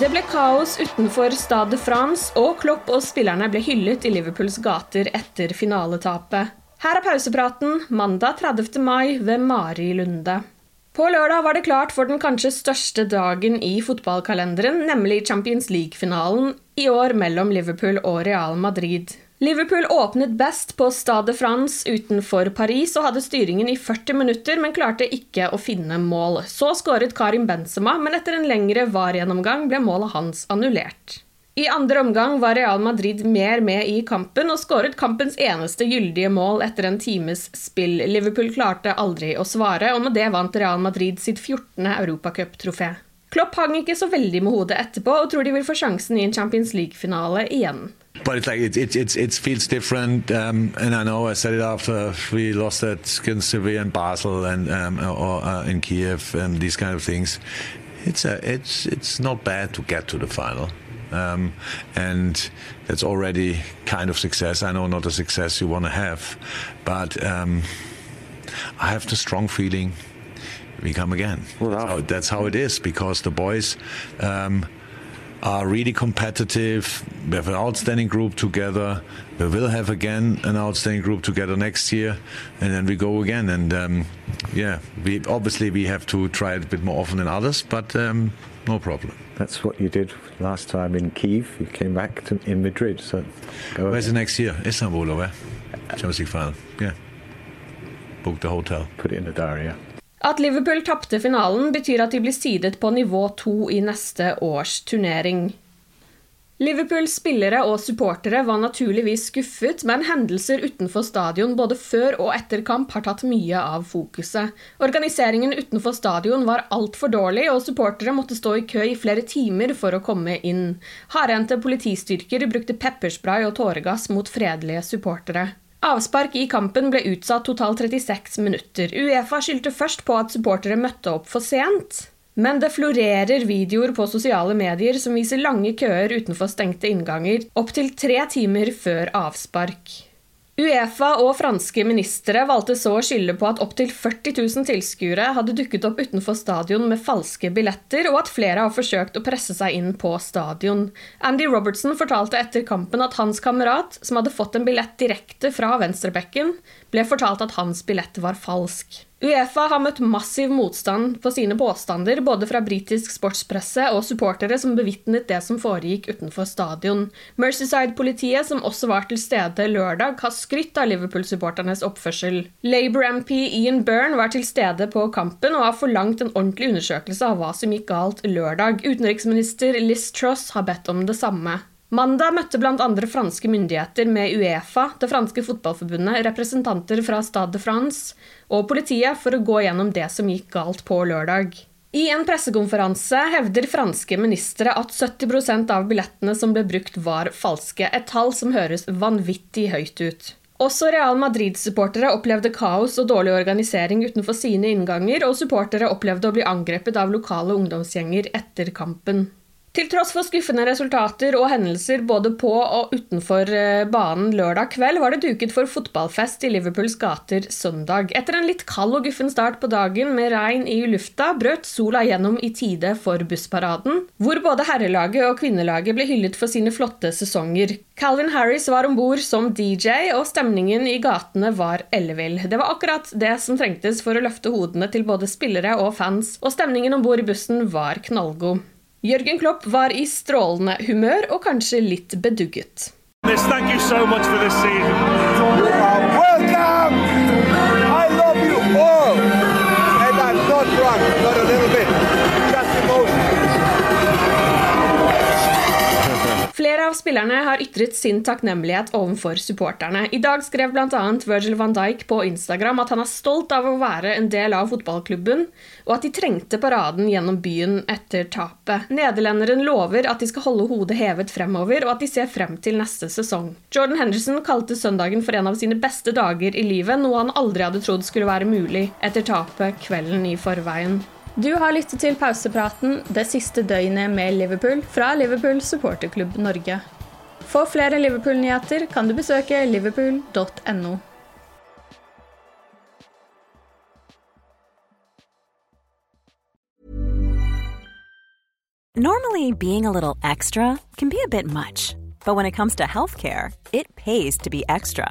Det ble kaos utenfor Stade France, og Klopp og spillerne ble hyllet i Liverpools gater etter finaletapet. Her er pausepraten mandag 30. mai ved Mari Lunde. På lørdag var det klart for den kanskje største dagen i fotballkalenderen, nemlig Champions League-finalen i år mellom Liverpool og Real Madrid. Liverpool åpnet best på Stade France utenfor Paris og hadde styringen i 40 minutter, men klarte ikke å finne mål. Så skåret Karim Benzema, men etter en lengre VAR-gjennomgang ble målet hans annullert. I andre omgang var Real Madrid mer med i kampen og skåret kampens eneste gyldige mål etter en times spill. Liverpool klarte aldri å svare, og med det vant Real Madrid sitt 14. europacuptrofé. Klopp hang ikke så veldig med hodet etterpå og tror de vil få sjansen i en Champions League-finale igjen. But it's like it it it, it feels different, um, and I know I said it after we lost at against Sevilla and Basel and um, or uh, in Kiev and these kind of things. It's a it's it's not bad to get to the final. Um, and that's already kind of success. I know not a success you want to have, but um, I have the strong feeling we come again. Well, that's, how, that's how it is because the boys um, are really competitive. We have an outstanding group together. We will have again an outstanding group together next year, and then we go again. And um, yeah, we obviously we have to try it a bit more often than others, but um, no problem. That's what you did last time in Kiev. You came back to, in Madrid. So Where's the next year? Istanbul or where? Champions League final. Yeah. Book the hotel. Put it in the diary. Yeah. At Liverpool tapte finalen, betyr at de blir sidet på nivå to i neste års turnering. Liverpools spillere og supportere var naturligvis skuffet, men hendelser utenfor stadion både før og etter kamp har tatt mye av fokuset. Organiseringen utenfor stadion var altfor dårlig, og supportere måtte stå i kø i flere timer for å komme inn. Hardhendte politistyrker brukte pepperspray og tåregass mot fredelige supportere. Avspark i kampen ble utsatt totalt 36 minutter. Uefa skyldte først på at supportere møtte opp for sent. Men det florerer videoer på sosiale medier som viser lange køer utenfor stengte innganger, opptil tre timer før avspark. Uefa og franske ministre valgte så å skylde på at opptil 40 000 tilskuere hadde dukket opp utenfor stadion med falske billetter, og at flere har forsøkt å presse seg inn på stadion. Andy Robertson fortalte etter kampen at hans kamerat, som hadde fått en billett direkte fra venstrebekken, ble fortalt at hans billett var falsk. Uefa har møtt massiv motstand på sine påstander, både fra britisk sportspresse og supportere som bevitnet det som foregikk utenfor stadion. Mercyside-politiet, som også var til stede lørdag, har skrytt av Liverpool-supporternes oppførsel. Labour-MP Ian Byrne var til stede på kampen og har forlangt en ordentlig undersøkelse av hva som gikk galt lørdag. Utenriksminister Liz Truss har bedt om det samme. Mandag møtte bl.a. franske myndigheter med Uefa, det franske fotballforbundet, representanter fra Stade de France og politiet for å gå gjennom det som gikk galt på lørdag. I en pressekonferanse hevder franske ministre at 70% av billettene som ble brukt, var falske, et tall som høres vanvittig høyt ut. Også Real Madrid-supportere opplevde kaos og dårlig organisering utenfor sine innganger, og supportere opplevde å bli angrepet av lokale ungdomsgjenger etter kampen. Til tross for skuffende resultater og hendelser både på og utenfor eh, banen lørdag kveld, var det duket for fotballfest i Liverpools gater søndag. Etter en litt kald og guffen start på dagen med regn i lufta, brøt sola gjennom i tide for bussparaden, hvor både herrelaget og kvinnelaget ble hyllet for sine flotte sesonger. Calvin Harris var om bord som DJ, og stemningen i gatene var ellevill. Det var akkurat det som trengtes for å løfte hodene til både spillere og fans, og stemningen om bord i bussen var knallgod. Jørgen Klopp var i strålende humør og kanskje litt bedugget. Thank you so much for this season. Spillerne har ytret sin takknemlighet overfor supporterne. I dag skrev bl.a. Virgil van Dijk på Instagram at han er stolt av å være en del av fotballklubben, og at de trengte paraden gjennom byen etter tapet. Nederlenderen lover at de skal holde hodet hevet fremover, og at de ser frem til neste sesong. Jordan Henderson kalte søndagen for en av sine beste dager i livet, noe han aldri hadde trodd skulle være mulig etter tapet kvelden i forveien. Du har lyttet til pausepraten det siste døgnet med Liverpool fra Liverpool supporterklubb Norge. For flere Liverpool-nyheter kan du besøke liverpool.no. Normally, being a little extra can be a bit much, but when it comes to healthcare, it pays to be extra.